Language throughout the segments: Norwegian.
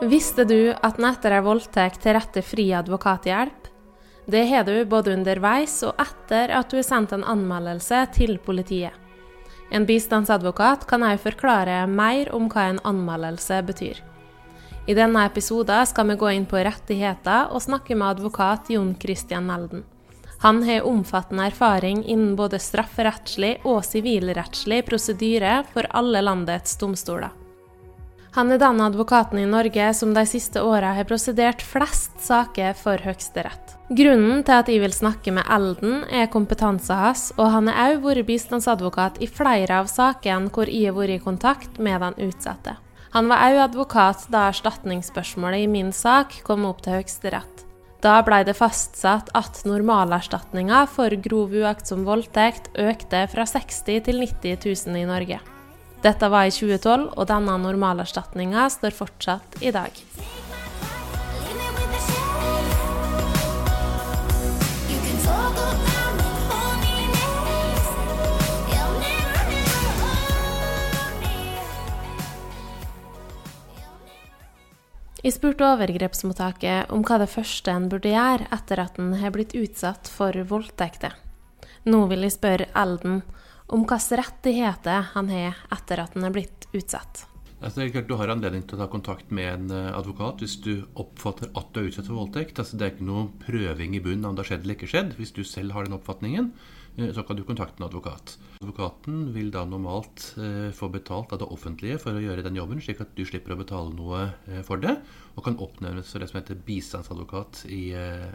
Visste du at en etter ei voldtekt til rette fri advokathjelp? Det har du både underveis og etter at du har sendt en anmeldelse til politiet. En bistandsadvokat kan òg forklare mer om hva en anmeldelse betyr. I denne episoden skal vi gå inn på rettigheter og snakke med advokat Jon Christian Melden. Han har omfattende erfaring innen både strafferettslig og sivilrettslig prosedyre for alle landets domstoler. Han er den advokaten i Norge som de siste åra har prosedert flest saker for Høyesterett. Grunnen til at jeg vil snakke med Elden, er kompetansen hans, og han har òg vært bistandsadvokat i flere av sakene hvor jeg har vært i kontakt med den utsatte. Han var òg advokat da erstatningsspørsmålet i min sak kom opp til Høyesterett. Da ble det fastsatt at normalerstatninga for grov uaktsom voldtekt økte fra 60 til 90 000 i Norge. Dette var i 2012, og denne normalerstatninga står fortsatt i dag. Jeg spurte overgrepsmottaket om hva det første en burde gjøre etter at en har blitt utsatt for voldtekter. Nå vil jeg spørre Elden om hvilke rettigheter han har etter at han er blitt utsatt. Altså, du har anledning til å ta kontakt med en eh, advokat hvis du oppfatter at du er utsatt for voldtekt. Altså, det er ikke noen prøving i bunnen om det har skjedd eller ikke skjedd. Hvis du selv har den oppfatningen, så kan du kontakte en advokat. Advokaten vil da normalt eh, få betalt av det offentlige for å gjøre den jobben, slik at du slipper å betale noe for det, og kan oppnevnes for det som heter bistandsadvokat i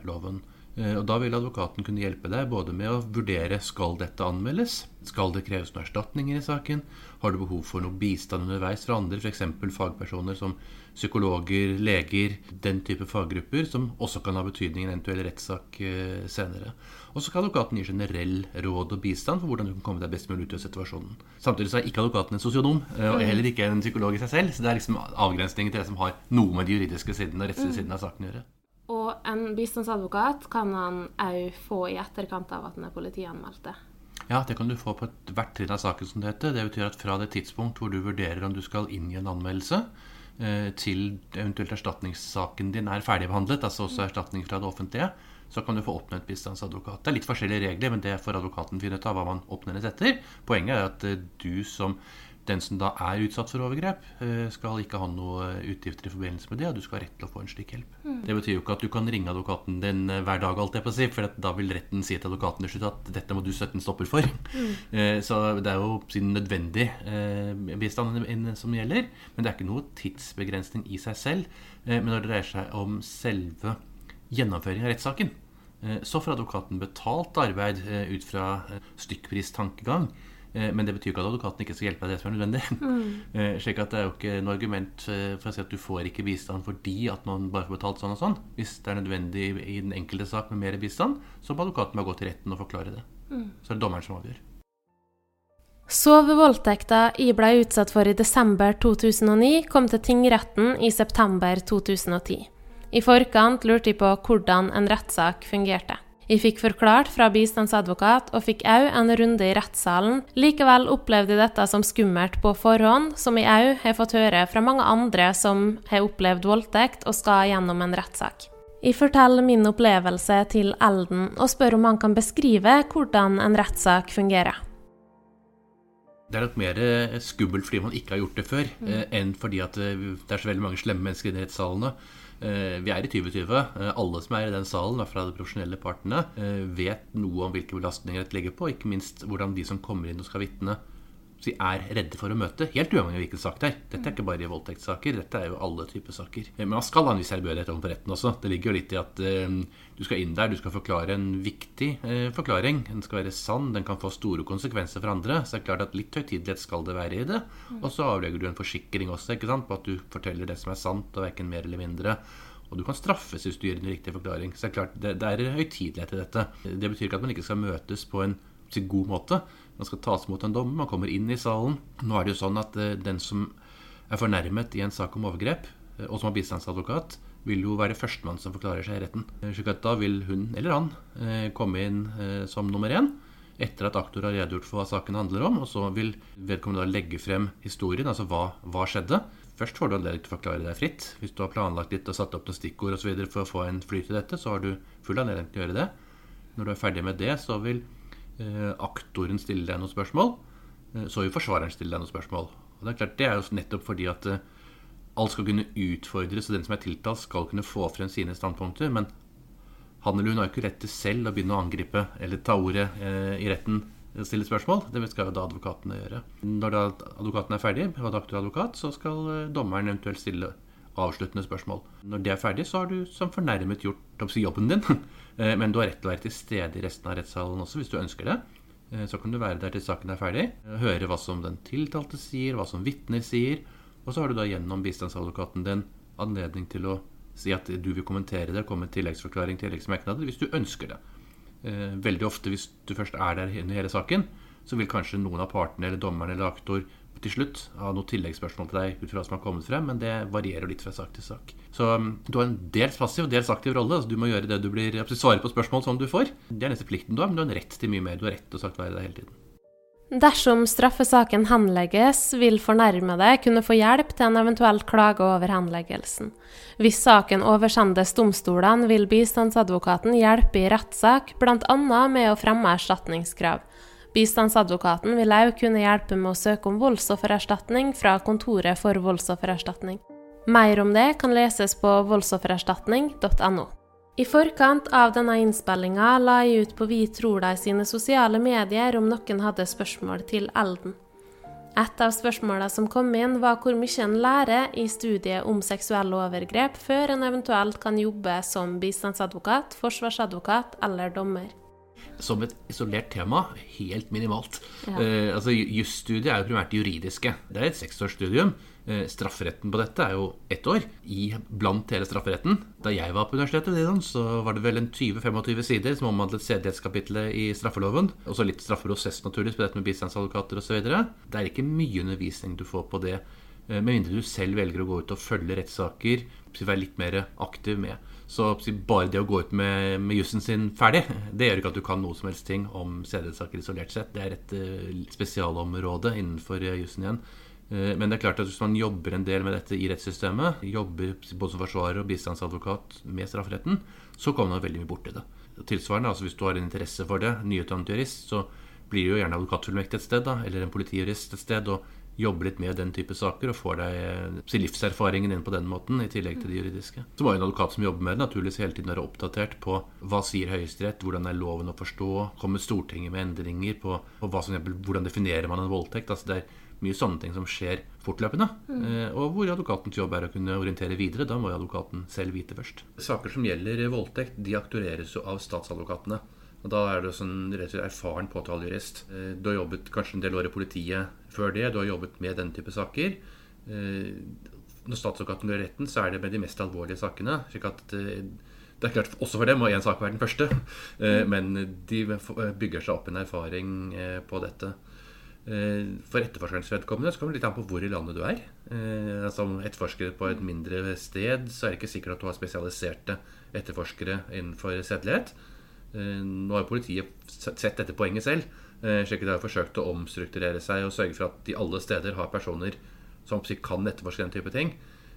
loven. Eh, og Da vil advokaten kunne hjelpe deg både med å vurdere skal dette anmeldes, skal det kreves noen erstatninger i saken, har du behov for noe bistand underveis fra andre, f.eks. fagpersoner som psykologer, leger, den type faggrupper, som også kan ha betydning i en eventuell rettssak eh, senere. Og så kan advokaten gi generell råd og bistand for hvordan du kan komme deg best mulig ut av situasjonen. Samtidig så er ikke advokaten en sosionom, eh, og heller ikke en psykolog i seg selv, så det er liksom avgrensningen til det som har noe med de juridiske sidene og rettslige sidene av saken å gjøre. Og en bistandsadvokat kan han òg få i etterkant av at han er politianmeldte. Ja, det kan du få på hvert trinn av saken, som det heter. Det betyr at fra det tidspunkt hvor du vurderer om du skal inn i en anmeldelse, eh, til eventuelt erstatningssaken din er ferdigbehandlet, altså også erstatning fra det offentlige, så kan du få oppnevnt bistandsadvokat. Det er litt forskjellige regler, men det får advokaten finne ut av hva man oppnevnes etter. Poenget er at eh, du som den som da er utsatt for overgrep, eh, skal ikke ha noe utgifter i forbindelse med det, og du skal ha rett til å få en slik hjelp. Mm. Det betyr jo ikke at du kan ringe advokaten din eh, hver dag, alt jeg på å si, for da vil retten si til advokaten til slutt at dette må du sette en stopper for. Mm. Eh, så det er jo sin nødvendig bistand som gjelder, men det er ikke noe tidsbegrensning i seg selv. Men når det dreier seg om selve gjennomføringen av rettssaken, så får advokaten betalt arbeid ut fra stykkpristankegang. Eh, men det betyr ikke at advokaten ikke skal hjelpe deg det som er nødvendig. Mm. Eh, slik at Det er jo ikke noe argument eh, for å si at du får ikke bistand fordi at man bare får betalt sånn og sånn. Hvis det er nødvendig i den enkelte sak med mer bistand, så må advokaten bare gå til retten og forklare det. Mm. Så er det dommeren som avgjør. Sovevoldtekta jeg ble utsatt for i desember 2009, kom til tingretten i september 2010. I forkant lurte jeg på hvordan en rettssak fungerte. Jeg fikk forklart fra bistandsadvokat, og fikk òg en runde i rettssalen. Likevel opplevde jeg dette som skummelt på forhånd, som jeg òg har fått høre fra mange andre som har opplevd voldtekt og skal gjennom en rettssak. Jeg forteller min opplevelse til Elden, og spør om han kan beskrive hvordan en rettssak fungerer. Det er nok mer eh, skummelt fordi man ikke har gjort det før, mm. Eh, enn fordi at eh, det er så veldig mange slemme mennesker i rettssalene. Eh, vi er i 2020. Eh, alle som er i den salen, fra de profesjonelle partene, eh, vet noe om hvilke belastninger dette legger på, ikke minst hvordan de som kommer inn og skal vitne, er redde for å møte. Helt uavhengig av hvilken sak det er. Dette er ikke bare voldtektssaker, dette er jo alle typer saker. Men man skal ha en viss ærbødighet overfor retten også. Det ligger jo litt i at uh, du skal inn der, du skal forklare en viktig uh, forklaring. Den skal være sann, den kan få store konsekvenser for andre. Så det er klart at litt høytidelighet skal det være i det. Og så avlegger du en forsikring også, ikke sant, på at du forteller det som er sant, og verken mer eller mindre. Og du kan straffes hvis du gir en riktig forklaring. Så det er klart, det, det er høytidelighet i dette. Det betyr ikke at man ikke skal møtes på en god måte. Man skal tas mot en dommer, man kommer inn i salen. Nå er det jo sånn at uh, den som er fornærmet i en sak om overgrep, uh, og som har bistandsadvokat, vil jo være førstemann som forklarer seg i retten. Uh, slik at da vil hun eller han komme inn som nummer én. etter at aktor har redegjort for hva saken handler om. Og så vil vedkommende legge frem historien, altså hva, hva skjedde. Først får du anledning til å forklare deg fritt. Hvis du har planlagt litt og satt opp noen stikkord osv. for å få en flyt i dette, så har du full anledning til å gjøre det. Når du er ferdig med det, så vil eh, aktoren stiller deg noen spørsmål. Eh, så vil forsvareren stille deg noen spørsmål. Og Det er klart, det er jo nettopp fordi at eh, alt skal kunne utfordres, og den som er tiltalt, skal kunne få frem sine standpunkter. Men han eller hun har jo ikke rett til selv å begynne å angripe eller ta ordet eh, i retten og stille spørsmål. Det skal jo da advokatene gjøre. Når da advokaten er ferdig, og advokat, så skal eh, dommeren eventuelt stille avsluttende spørsmål. Når det er ferdig, så har du som fornærmet gjort jobben din. Eh, men du har rett til å være til stede i resten av rettssalen også, hvis du ønsker det. Eh, så kan du være der til saken er ferdig, høre hva som den tiltalte sier, hva som vitner sier. Og så har du da gjennom bistandsadvokaten din anledning til å si at du vil kommentere det, komme med tilleggsforklaring, tilleggsmerknader, hvis du ønsker det. Eh, veldig ofte, hvis du først er der i hele saken, så vil kanskje noen av partene eller dommeren eller aktor til slutt av noen tilleggsspørsmål til deg ut fra hva som har kommet frem, men det varierer litt fra sak til sak. Så um, du har en dels passiv og dels aktiv rolle. altså Du må gjøre det du blir svare på spørsmål som du får. Det er nesten plikten du har, men du har en rett til mye mer. Du har rett til å sagt være der hele tiden. Dersom straffesaken henlegges, vil fornærmede kunne få hjelp til en eventuell klage over henleggelsen. Hvis saken oversendes domstolene, vil bistandsadvokaten hjelpe i rettssak, bl.a. med å fremme erstatningskrav. Bistandsadvokaten vil òg kunne hjelpe med å søke om voldsoffererstatning fra Kontoret for voldsoffererstatning. Mer om det kan leses på voldsoffererstatning.no. I forkant av denne innspillinga la jeg ut på Vi tror deg sine sosiale medier om noen hadde spørsmål til Elden. Et av spørsmåla som kom inn, var hvor mye en lærer i studiet om seksuelle overgrep før en eventuelt kan jobbe som bistandsadvokat, forsvarsadvokat eller dommer. Som et isolert tema helt minimalt. Ja. Eh, altså, Jusstudiet er jo primært juridiske. Det er et seksårsstudium. Eh, strafferetten på dette er jo ett år i blant hele strafferetten. Da jeg var på universitetet, så var det vel en 20-25 sider som omhandlet sedelighetskapitlet i straffeloven. Og så litt straffeprosess, naturligvis, på dette med bistandsadvokater osv. Det er ikke mye undervisning du får på det, eh, med mindre du selv velger å gå ut og følge rettssaker, være litt mer aktiv med. Så bare det å gå ut med, med jussen sin ferdig, det gjør ikke at du kan noe som helst ting om sedelighetssaker isolert sett. Det er et uh, spesialområde innenfor uh, jussen igjen. Eh, men det er klart at hvis man jobber en del med dette i rettssystemet, jobber både som forsvarer og bistandsadvokat med strafferetten, så kommer man veldig mye borti det. Tilsvarende, altså Hvis du har en interesse for det, nyutdannet jurist, så blir du jo gjerne advokatfullmektig et sted, da, eller en politijurist et sted, og jobber litt med den type saker og får deg eh, livserfaringen inn på den måten, i tillegg til det juridiske. Så må jo en advokat som jobber med det, naturligvis hele tiden være oppdatert på hva sier Høyesterett, hvordan er loven å forstå, kommer Stortinget med endringer på, på hva som, hvordan definerer man en voldtekt. altså det er mye sånne ting som skjer fortløpende. Mm. Eh, og hvor advokatens jobb er å kunne orientere videre. Da må jo advokaten selv vite først. Saker som gjelder voldtekt, de aktureres jo av statsadvokatene. Og Da er du sånn rett og slett erfaren påtalejurist. Eh, du har jobbet kanskje en del år i politiet før det. Du har jobbet med den type saker. Eh, når statsadvokaten går i retten, så er det med de mest alvorlige sakene. slik at det er klart, Også for dem må én sak være den første, mm. men de bygger seg opp en erfaring på dette. Eh, for etterforskerens vedkommende så kommer det litt an på hvor i landet du er. Eh, som etterforsker på et mindre sted så er det ikke sikkert at du har spesialiserte etterforskere innenfor sedelighet. Eh, nå har politiet sett dette poenget selv, slik at de har forsøkt å omstrukturere seg og sørge for at de alle steder har personer som kan etterforske den type ting.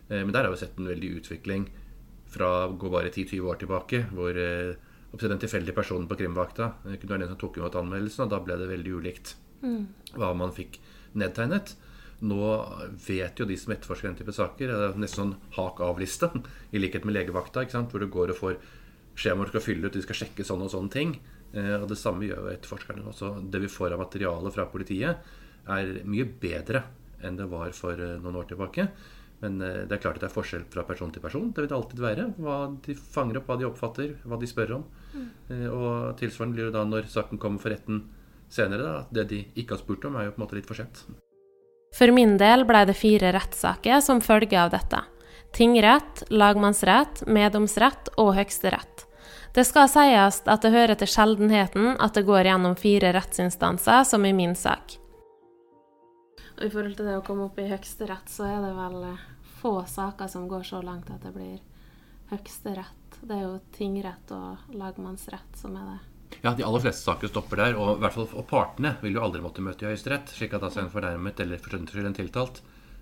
Men der har vi sett en veldig utvikling fra gå bare 10-20 år tilbake, hvor den tilfeldige personen på krimvakta kunne være den som tok imot anmeldelsen, og da ble det veldig ulikt. Mm. Hva man fikk nedtegnet. Nå vet jo de som etterforsker den type saker, det er nesten sånn hak av-liste, i likhet med legevakta, hvor du går og får skjemaer du skal fylle ut, de skal sjekke sånne og sånne ting. Eh, og det samme gjør jo etterforskerne. Også det vi får av materiale fra politiet, er mye bedre enn det var for eh, noen år tilbake. Men eh, det er klart at det er forskjell fra person til person. Det vil det alltid være. Hva de fanger opp, hva de oppfatter, hva de spør om. Mm. Og tilsvarende blir det da når saken kommer for retten senere da, at det de ikke har spurt om, er jo på en måte litt for sent. For min del ble det fire rettssaker som følge av dette. Tingrett, lagmannsrett, meddomsrett og høyesterett. Det skal sies at det hører til sjeldenheten at det går gjennom fire rettsinstanser, som i min sak. Og I forhold til det å komme opp i høyesterett, så er det vel eh, få saker som går så langt at det blir høyesterett. Det er jo tingrett og lagmannsrett som er det Ja, De aller fleste saker stopper der. Og, i hvert fall, og partene vil jo aldri måtte møte i Høyesterett. slik at altså en fornærmet eller for en tiltalt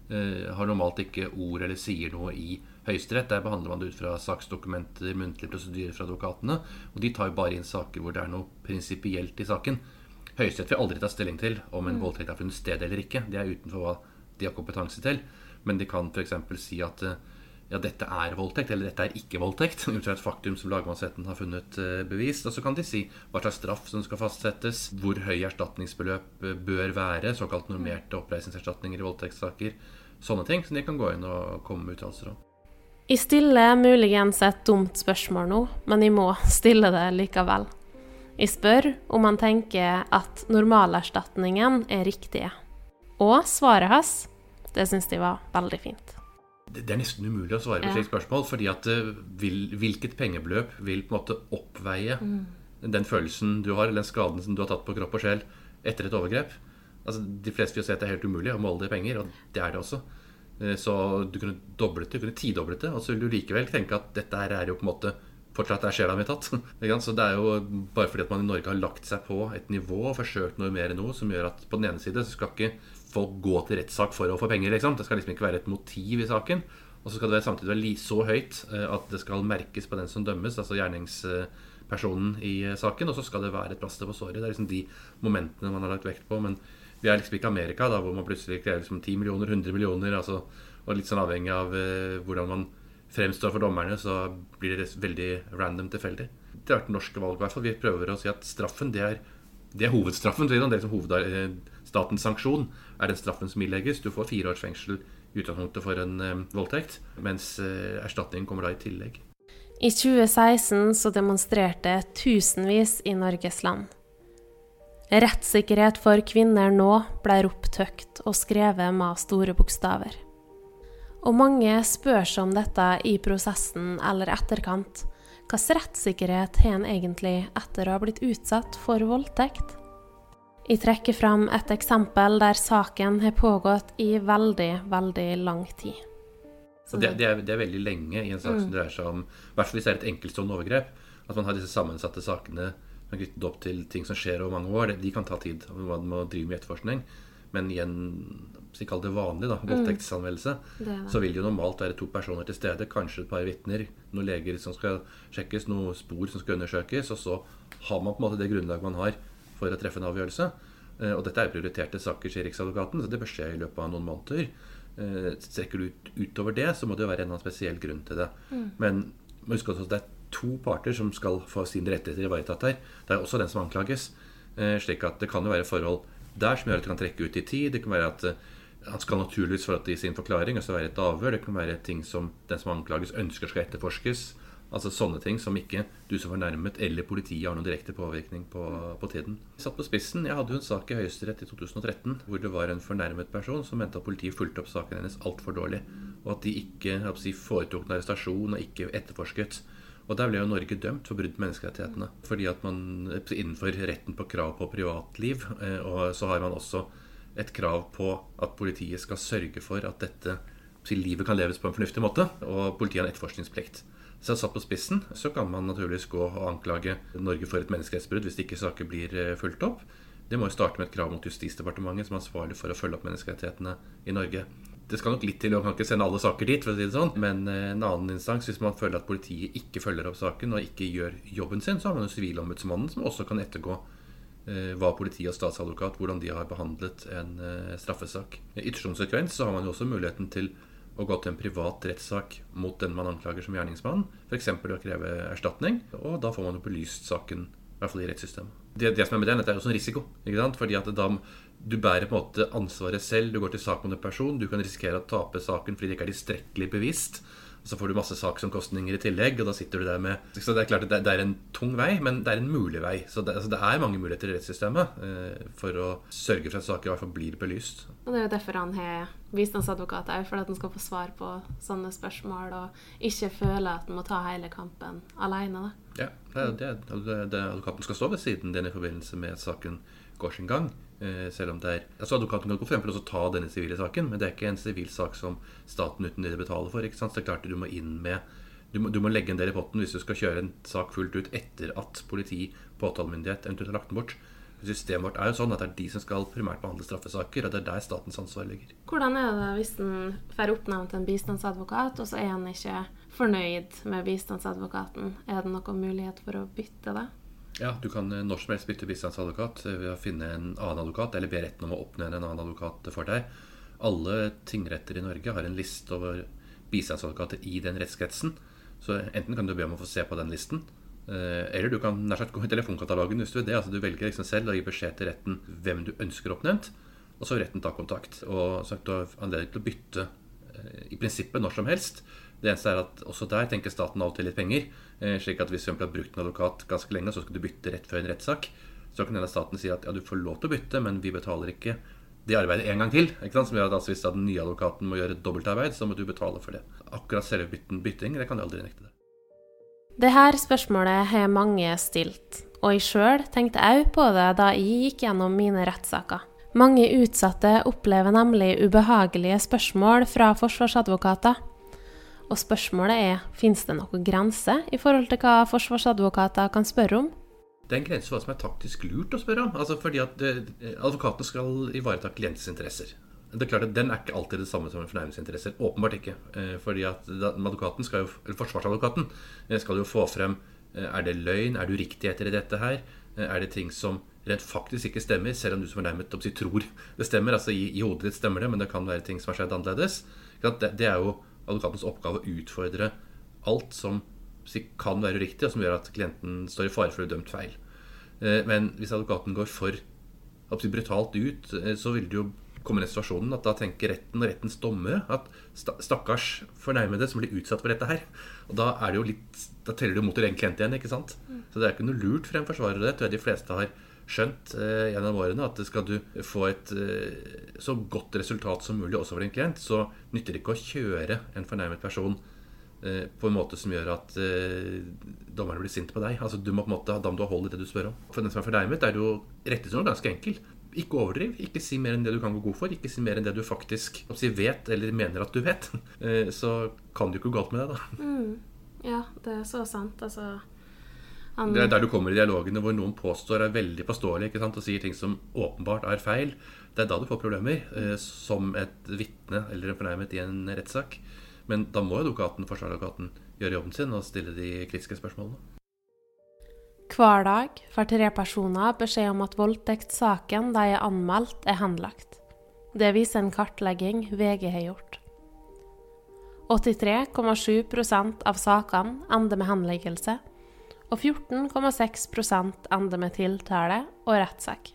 har normalt ikke ord eller sier noe i Høyesterett. Der behandler man det ut fra saksdokumenter, muntlige prosedyrer fra advokatene. Og de tar jo bare inn saker hvor det er noe prinsipielt i saken. Høyesterett vil aldri ta stilling til om en mm. voldtekt har funnet sted eller ikke. Det er utenfor hva de har kompetanse til. Men de kan f.eks. si at eh, ja, dette er voldtekt, eller dette er ikke voldtekt, ut fra et faktum som lagmannsretten har funnet uh, bevist. Og så kan de si hva slags straff som skal fastsettes, hvor høy erstatningsbeløp uh, bør være, såkalt normerte oppreisningserstatninger i voldtektssaker. Sånne ting som de kan gå inn og komme med uttalelser om. Jeg stiller muligens et dumt spørsmål nå, men jeg må stille det likevel. Jeg spør om han tenker at normalerstatningen er riktige. Og svaret hans, det syns de var veldig fint. Det er nesten umulig å svare på et slikt spørsmål. fordi at eh, vil, hvilket pengebeløp vil på en måte oppveie mm. den følelsen du har, eller den skaden som du har tatt på kropp og sjel etter et overgrep? Altså, De fleste vil si at det er helt umulig å måle det i penger, og det er det også. Eh, så du kunne doblet det, du kunne tidoblet det, og så vil du likevel tenke at dette her er jo på en måte fortsatt er sjela mi tatt. så det er jo bare fordi at man i Norge har lagt seg på et nivå og forsøkt mer enn noe, som gjør at på den ene side så skal ikke folk gå til rettssak for å få penger. Liksom. Det skal liksom ikke være et motiv i saken. Og så skal det samtidig være så høyt eh, at det skal merkes på den som dømmes, altså gjerningspersonen i eh, saken. Og så skal det være et plaster på såret. Det er liksom de momentene man har lagt vekt på. Men vi er liksom ikke Amerika, da, hvor man plutselig krever liksom 10 millioner, 100 millioner. Altså, og litt sånn avhengig av eh, hvordan man fremstår for dommerne, så blir det veldig random tilfeldig. Det har vært norske valg, i hvert fall. Vi prøver å si at straffen, det er, det er hovedstraffen. Det er liksom hoved, statens sanksjon er den straffen som ilegges. Du får fire års fengsel i utgangspunktet for en eh, voldtekt, mens eh, erstatningen kommer da i tillegg. I 2016 så demonstrerte tusenvis i Norges land. Rettssikkerhet for kvinner nå ble ropt høyt og skrevet med store bokstaver. Og mange spør seg om dette i prosessen eller etterkant. Hvilken rettssikkerhet har en egentlig etter å ha blitt utsatt for voldtekt? Jeg trekker fram et eksempel der saken har pågått i veldig, veldig lang tid. Det, det, er, det, er, veldig lenge i en sak mm. som dreier seg om I hvert fall hvis det er et enkeltstående overgrep. At man har disse sammensatte sakene knyttet opp til ting som skjer over mange år. De kan ta tid. Man må drive med etterforskning. Men i en kall det vanlig da, mm. voldtektsanmeldelse, mm. så vil det jo normalt være to personer til stede. Kanskje et par vitner, noen leger som skal sjekkes, noen spor som skal undersøkes. Og så har man på en måte det grunnlaget man har for å treffe en avgjørelse. Eh, og dette er prioriterte saker, sier Riksadvokaten, så det bør skje i løpet av noen måneder. Eh, strekker du ut, utover det, så må det jo være en spesiell grunn til det. Mm. Men husk også at det er to parter som skal få sine rettigheter ivaretatt her. Det er også den som anklages. Eh, slik at det kan jo være forhold der som gjør at det kan trekke ut i tid. Det kan være at han skal naturligvis for at i sin forklaring også være et avhør. Det kan være ting som den som anklages, ønsker skal etterforskes. Altså sånne ting som ikke du som fornærmet eller politiet har noen direkte påvirkning på, på tiden. Satt på spissen. Jeg hadde jo en sak i Høyesterett i 2013 hvor det var en fornærmet person som mente at politiet fulgte opp saken hennes altfor dårlig. Og at de ikke si, foretok en arrestasjon og ikke etterforsket. Og der ble jo Norge dømt for brudd på menneskerettighetene. Fordi at man innenfor retten på krav på privatliv, eh, og så har man også et krav på at politiet skal sørge for at dette livet kan leves på en fornuftig måte. Og politiet har en etterforskningsplikt. Så satt på spissen så kan man naturligvis gå og anklage Norge for et menneskerettsbrudd hvis ikke saker blir eh, fulgt opp. Det må jo starte med et krav mot Justisdepartementet, som er ansvarlig for å følge opp menneskerettighetene i Norge. Det skal nok litt til, og kan ikke sende alle saker dit, for å si det sånn. Men eh, en annen instans, hvis man føler at politiet ikke følger opp saken og ikke gjør jobben sin, så har man jo Sivilombudsmannen, som også kan ettergå eh, hva politi og statsadvokat hvordan de har behandlet en straffesak. I ytterste konsekvens så har man jo også muligheten til å gå til en privat rettssak mot den man anklager som gjerningsmann. F.eks. å kreve erstatning. Og da får man jo belyst saken, i hvert fall i rettssystemet. Det, det som er med den, det er også en risiko. ikke sant? Fordi at da, Du bærer på en måte ansvaret selv. Du går til sak mot en person. Du kan risikere å tape saken fordi det ikke er tilstrekkelig bevisst. Og så får du masse saksomkostninger i tillegg, og da sitter du der med Så det er klart at det er en tung vei, men det er en mulig vei. Så det, altså det er mange muligheter i rettssystemet eh, for å sørge for at saker i hvert fall blir belyst. Og det er jo derfor han har bistandsadvokat òg, for at han skal få svar på sånne spørsmål, og ikke føle at han må ta hele kampen alene. Da. Ja, det, det, det, det advokaten skal stå ved siden din i forbindelse med at saken går sin gang. Eh, selv om det er altså Advokaten kan gå frem for å ta denne sivile saken, men det er ikke en sivil sak som staten uten videre betaler for. ikke sant? Så det er klart Du må inn med du må, du må, legge en del i potten hvis du skal kjøre en sak fullt ut etter at politi, påtalemyndighet eventuelt har lagt den bort. Systemet vårt er jo sånn at det er de som skal primært behandle straffesaker, og det er der statens ansvar ligger. Hvordan er det hvis en får oppnevnt en bistandsadvokat, og så er en ikke fornøyd med bistandsadvokaten? Er det noen mulighet for å bytte det? Ja, du kan eh, når som helst bytte bistandsadvokat ved å finne en annen advokat, eller be retten om å oppnevne en annen advokat for deg. Alle tingretter i Norge har en liste over bistandsadvokater i den rettskretsen. Så enten kan du be om å få se på den listen, Eh, eller du kan nær sagt gå i telefonkatalogen hvis du vil det. altså Du velger liksom selv å gi beskjed til retten hvem du ønsker oppnevnt, og så retten tar kontakt. Og sagt, Du har anledning til å bytte eh, i prinsippet når som helst. Det eneste er at også der tenker staten av til litt penger. Eh, slik at hvis du har brukt en advokat ganske lenge, så skal du bytte rett før en rettssak, så kan denne staten si at ja, du får lov til å bytte, men vi betaler ikke det arbeidet en gang til. Som gjør at altså, Hvis den nye advokaten må gjøre dobbeltarbeid, så må du betale for det. Akkurat selve bytting, det kan du aldri nekte det. Det her spørsmålet har mange stilt, og jeg sjøl tenkte òg på det da jeg gikk gjennom mine rettssaker. Mange utsatte opplever nemlig ubehagelige spørsmål fra forsvarsadvokater. Og spørsmålet er finnes det noen grense i forhold til hva forsvarsadvokater kan spørre om? Det er en grense for hva som er taktisk lurt å spørre om. Altså fordi at eh, Advokatene skal ivareta klientens interesser det er klart at Den er ikke alltid det samme som en fornærmelsesinteresser. Åpenbart ikke. Eh, fordi at skal jo, eller Forsvarsadvokaten eh, skal jo få frem er det løgn, er det uriktigheter i dette her? Er det ting som rent faktisk ikke stemmer, selv om du som fornærmet si, tror det stemmer? altså i, i, hodet ditt stemmer det, men det kan være ting som har skjedd annerledes. Det, det er jo advokatens oppgave å utfordre alt som kan være uriktig, og som gjør at klienten står i fare for å bli dømt feil. Men hvis advokaten går for brutalt ut, så vil det jo komme den situasjonen at da tenker retten og rettens dommere at stakkars fornærmede som blir utsatt for dette her. Og da er det jo litt Da teller du mot din egen klient igjen, ikke sant? Mm. Så det er ikke noe lurt for en forsvarer det. tror jeg de fleste har skjønt eh, gjennom årene at skal du få et eh, så godt resultat som mulig også for din klient, så nytter det ikke å kjøre en fornærmet person eh, på en måte som gjør at eh, dommerne blir sinte på deg. Altså du må på en måte, Da må du ha hold i det du spør om. For den som er fornærmet, er det jo rettesnor ganske enkel. Ikke overdriv. Ikke si mer enn det du kan gå god for. Ikke si mer enn det du faktisk si, vet eller mener at du vet. Eh, så kan det jo ikke gå galt med det, da. Mm. Ja, det er så sant. Altså. Det er der du kommer i dialogene hvor noen påstår er veldig påståelig ikke sant, og sier ting som åpenbart er feil. Det er da du får problemer, eh, som et vitne eller en fornærmet i en rettssak. Men da må advokaten, forsvarsadvokaten gjøre jobben sin og stille de kritiske spørsmålene. Hver dag får tre personer beskjed om at voldtektssaken de er anmeldt, er henlagt. Det viser en kartlegging VG har gjort. 83,7% av sakene ender med henleggelse, og 14,6% ender med tiltale og rettssak.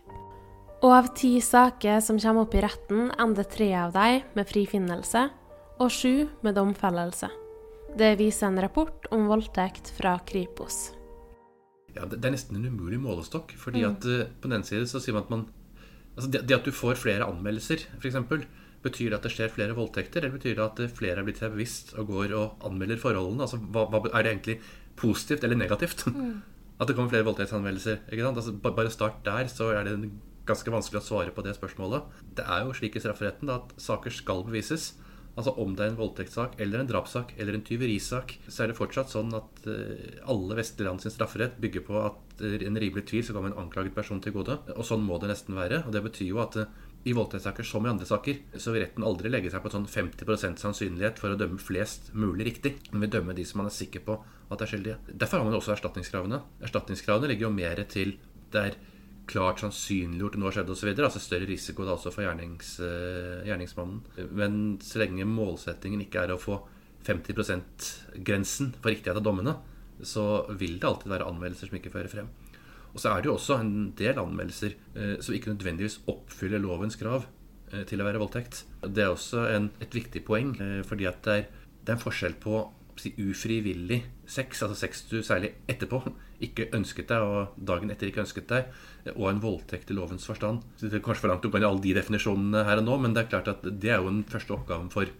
Og av ti saker som kommer opp i retten, ender tre av dem med frifinnelse og sju med domfellelse. Det viser en rapport om voldtekt fra Kripos. Ja, det, er nesten en umulig målestokk. fordi at uh, på den side så sier man at man altså det, det, at du får flere anmeldelser, f.eks., betyr det at det skjer flere voldtekter? Eller betyr det at eh, flere er blitt seg bevisst og går og anmelder forholdene? Altså, hva, hva, Er det egentlig positivt eller negativt? Mm. At det kommer flere voldtektsanmeldelser? ikke? Altså, bare start der, så er det ganske vanskelig å svare på det spørsmålet. Det er jo slik i strafferetten da, at saker skal bevises. Altså Om det er en voldtektssak eller en drapssak eller en tyverisak, så er det fortsatt sånn at uh, alle vestlige land sin strafferett bygger på at uh, en rimelig tvil så kommer en anklaget person til gode. Og sånn må det nesten være. Og det betyr jo at uh, i voldtektssaker som i andre saker, så vil retten aldri legge seg på sånn 50% sannsynlighet for å dømme flest mulig riktig. Men vil dømme de som man er sikker på at er skyldige. Derfor har man også erstatningskravene. Erstatningskravene ligger jo mer til det er klart sannsynliggjort noe har skjedd osv. Altså større risiko da også for gjernings, uh, gjerningsmannen. Men så lenge målsettingen ikke er å få 50 %-grensen for riktighet av dommene, så vil det alltid være anmeldelser som ikke fører frem. Og så er det jo også en del anmeldelser eh, som ikke nødvendigvis oppfyller lovens krav eh, til å være voldtekt. Det er også en, et viktig poeng, fordi at det er, det er en forskjell på si, ufrivillig sex, altså sex du særlig etterpå ikke ønsket deg, og dagen etter ikke ønsket deg, og en voldtekt i lovens forstand. Så det er kanskje for langt inn i alle de definisjonene her og nå, men det er klart at det er jo den første oppgaven for,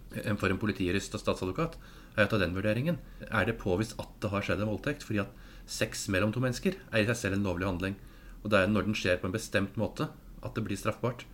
for en politijurist og statsadvokat. er å ta den vurderingen. Er det påvist at det har skjedd en voldtekt? Fordi at sex mellom to mennesker er i seg selv en lovlig handling. Og det er når den skjer på en bestemt måte, at det blir straffbart.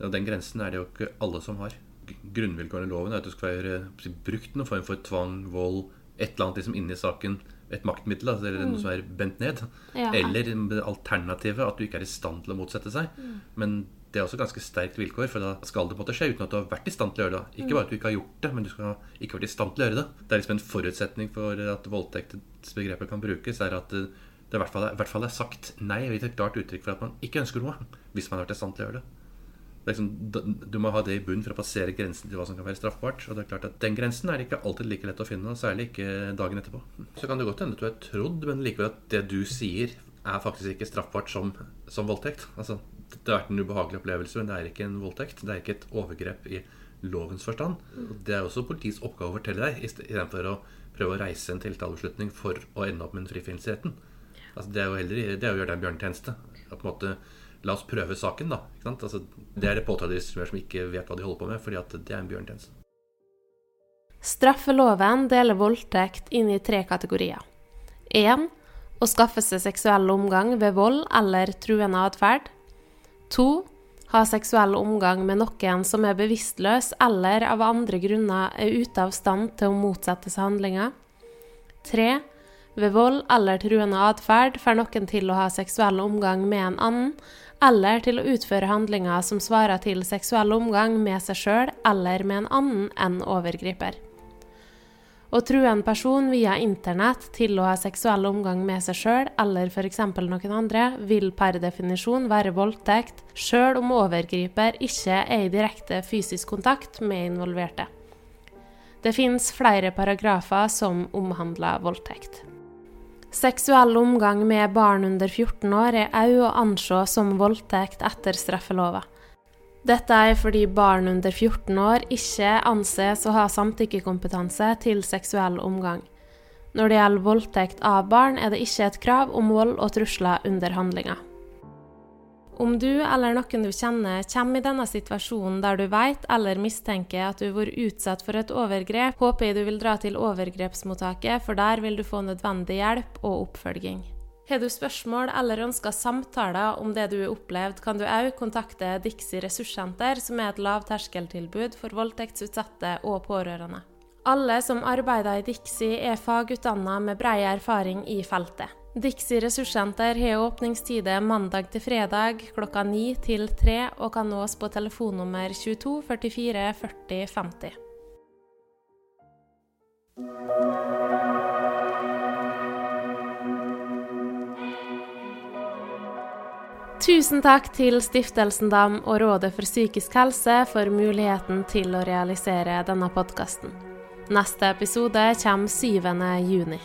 Og den grensen er det jo ikke alle som har. Grunnvilkårene i loven er at det skal være brukt noen form for tvang, vold, et eller annet liksom inni saken et maktmiddel, altså, eller noe som er bent ned. Ja. Eller alternativet at du ikke er i stand til å motsette seg. Men det er også ganske sterkt vilkår, for da skal det måtte skje uten at du har vært i stand til å gjøre det. Ikke bare at du ikke har gjort det, men du skal ikke ha vært i stand til å gjøre det. Det er liksom en forutsetning for at voldtektsbegrepet kan brukes, er at det, det i, hvert fall er, i hvert fall er sagt nei. og gitt et klart uttrykk for at man ikke ønsker noe, hvis man har vært i stand til å gjøre det. liksom, du må ha det i bunn for å passere grensen til hva som kan være straffbart. Og det er klart at Den grensen er det ikke alltid like lett å finne, og særlig ikke dagen etterpå. Så kan det godt hende at du er trodd, men likevel at det du sier, er faktisk ikke straffbart som, som voldtekt. Altså, det har vært en ubehagelig opplevelse, men det er ikke en voldtekt. Det er ikke et overgrep i lovens forstand. Det er også politiets oppgave å fortelle deg, istedenfor å prøve å reise en tiltalebeslutning for å ende opp med en frifinnelse. Altså, det er jo heller det er å gjøre deg en bjørnetjeneste. På en måte, La oss prøve saken, da. Altså, det er det påtalejurister som ikke vet hva de holder på med, fordi at det er en bjørnetjeneste. Straffeloven deler voldtekt inn i tre kategorier. 1. Å skaffe seg seksuell omgang ved vold eller truende atferd. 2. Ha seksuell omgang med noen som er bevisstløs eller av andre grunner er ute av stand til å motsette seg handlinga. 3. Ved vold eller truende atferd får noen til å ha seksuell omgang med en annen, eller til å utføre handlinger som svarer til seksuell omgang med seg sjøl eller med en annen enn overgriper. Å true en person via internett til å ha seksuell omgang med seg sjøl eller f.eks. noen andre, vil per definisjon være voldtekt, sjøl om overgriper ikke er i direkte fysisk kontakt med involverte. Det finnes flere paragrafer som omhandler voldtekt. Seksuell omgang med barn under 14 år er òg å anse som voldtekt etter straffelova. Dette er fordi barn under 14 år ikke anses å ha samtykkekompetanse til seksuell omgang. Når det gjelder voldtekt av barn, er det ikke et krav om vold og trusler under handlinga. Om du eller noen du kjenner kommer i denne situasjonen der du vet eller mistenker at du har vært utsatt for et overgrep, håper jeg du vil dra til overgrepsmottaket, for der vil du få nødvendig hjelp og oppfølging. Har du spørsmål eller ønsker samtaler om det du har opplevd, kan du òg kontakte Dixie ressurssenter, som er et lavterskeltilbud for voldtektsutsatte og pårørende. Alle som arbeider i Dixie, er fagutdanna med brei erfaring i feltet. Dixie ressurssenter har åpningstider mandag til fredag klokka 9 til 3 og kan nås på telefonnummer 22 44 40 50. Tusen takk til Stiftelsen Dam og Rådet for psykisk helse for muligheten til å realisere denne podkasten. Neste episode kommer 7. juni.